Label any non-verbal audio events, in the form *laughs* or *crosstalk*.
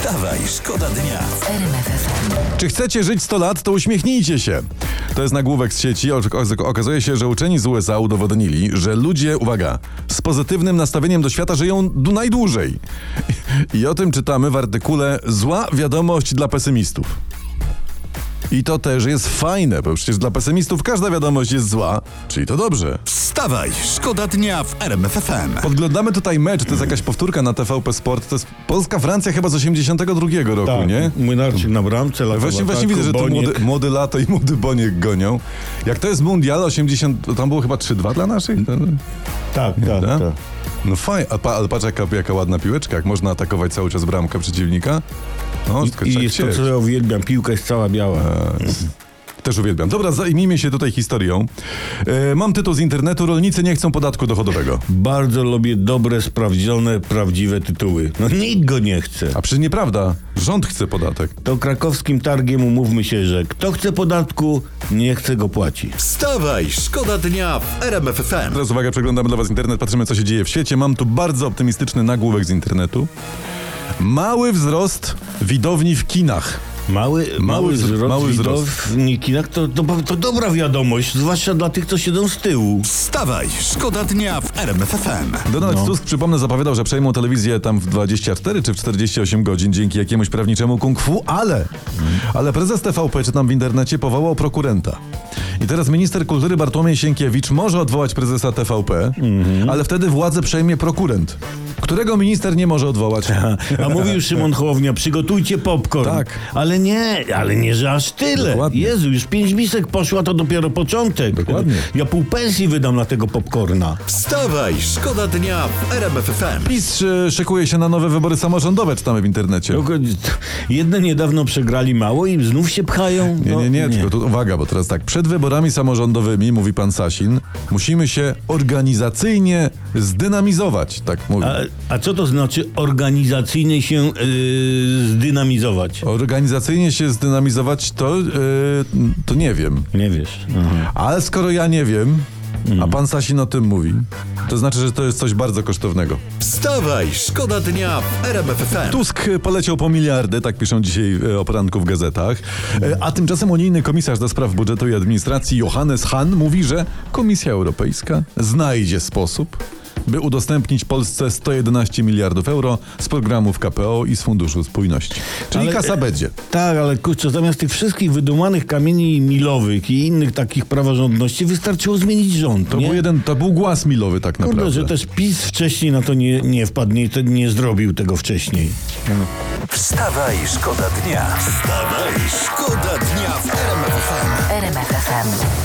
Wstawaj, szkoda dnia. Czy chcecie żyć 100 lat, to uśmiechnijcie się. To jest nagłówek z sieci. Okazuje się, że uczeni z USA udowodnili, że ludzie, uwaga, z pozytywnym nastawieniem do świata żyją najdłużej. I o tym czytamy w artykule Zła wiadomość dla pesymistów. I to też jest fajne, bo przecież dla pesymistów każda wiadomość jest zła, czyli to dobrze. Wstawaj, szkoda dnia w RMF FM. Podglądamy tutaj mecz, to jest jakaś powtórka na TVP Sport. To jest Polska-Francja chyba z 82 roku, Tak, nie? Młynarczyk na bramce, lata Właśnie, właśnie widzę, że to młody, młody lato i młody Boniek gonią. Jak to jest mundial 80, to tam było chyba 3-2 dla naszych? Tak, tak, tak. No fajnie, a pa, ale patrz jaka, jaka ładna piłeczka, jak można atakować cały czas bramkę przeciwnika. No, tylko I trzeba jest to, co ja uwielbiam. Piłka jest cała biała. Też uwielbiam. Dobra, zajmijmy się tutaj historią. E, mam tytuł z internetu, rolnicy nie chcą podatku dochodowego. Bardzo lubię dobre, sprawdzone, prawdziwe tytuły. No nikt go nie chce. A przecież nieprawda, rząd chce podatek. To krakowskim targiem umówmy się, że kto chce podatku, nie chce go płacić. Wstawaj, szkoda dnia w RMF FM. Teraz uwaga, przeglądamy dla was internet, patrzymy co się dzieje w świecie. Mam tu bardzo optymistyczny nagłówek z internetu. Mały wzrost widowni w kinach. Mały, mały, wzro- wzrost mały wzrost. kinach to, to, to dobra wiadomość, zwłaszcza dla tych, co siedzą z tyłu. Wstawaj, szkoda dnia w RMF FM. Donald No. Tusk, przypomnę, zapowiadał, że przejmą telewizję tam w 24 czy w 48 godzin dzięki jakiemuś prawniczemu kung fu, ale, ale prezes TVP, czytam w internecie, powołał prokurenta. I teraz minister kultury Bartłomiej Sienkiewicz może odwołać prezesa TVP, ale wtedy władzę przejmie prokurent, którego minister nie może odwołać. *laughs* A mówił Szymon Hołownia, przygotujcie popcorn. Tak. Ale nie, ale nie, że aż tyle. Dokładnie. Jezu, już pięć misek poszła, to dopiero początek. Dokładnie. Ja pół pensji wydam na tego popcorna. Wstawaj, szkoda dnia w RMF FM. PiS e, szykuje się na nowe wybory samorządowe, czytamy w internecie. Jedne niedawno przegrali mało i znów się pchają. Nie, No, nie, nie, tylko tu uwaga, bo teraz tak, przed wyborami samorządowymi, mówi pan Sasin, musimy się organizacyjnie zdynamizować, tak mówi. A, co to znaczy organizacyjnie się yy, zdynamizować? Organizacyjnie się zdynamizować, to, yy, to nie wiem. Nie wiesz. Aha. Ale skoro ja nie wiem, a Mm. pan Sasin o tym mówi, to znaczy, że to jest coś bardzo kosztownego. Wstawaj, szkoda dnia w RMF FM. Tusk poleciał po miliardy, tak piszą dzisiaj e, o poranku w gazetach. A tymczasem unijny komisarz do spraw budżetu i administracji Johannes Hahn mówi, że Komisja Europejska znajdzie sposób, by udostępnić Polsce 111 miliardów euro z programów KPO i z Funduszu Spójności. Czyli Ale- kasa będzie. Tak, ale kurczę, zamiast tych wszystkich wydumanych kamieni milowych i innych takich praworządności wystarczyło zmienić rząd, To nie? był jeden, to był głaz milowy tak Kurde, naprawdę. że też PiS wcześniej na to nie, nie wpadł, nie, to nie zrobił tego wcześniej. Wstawaj, szkoda dnia. Wstawaj, szkoda dnia w RMF FM. RMF FM.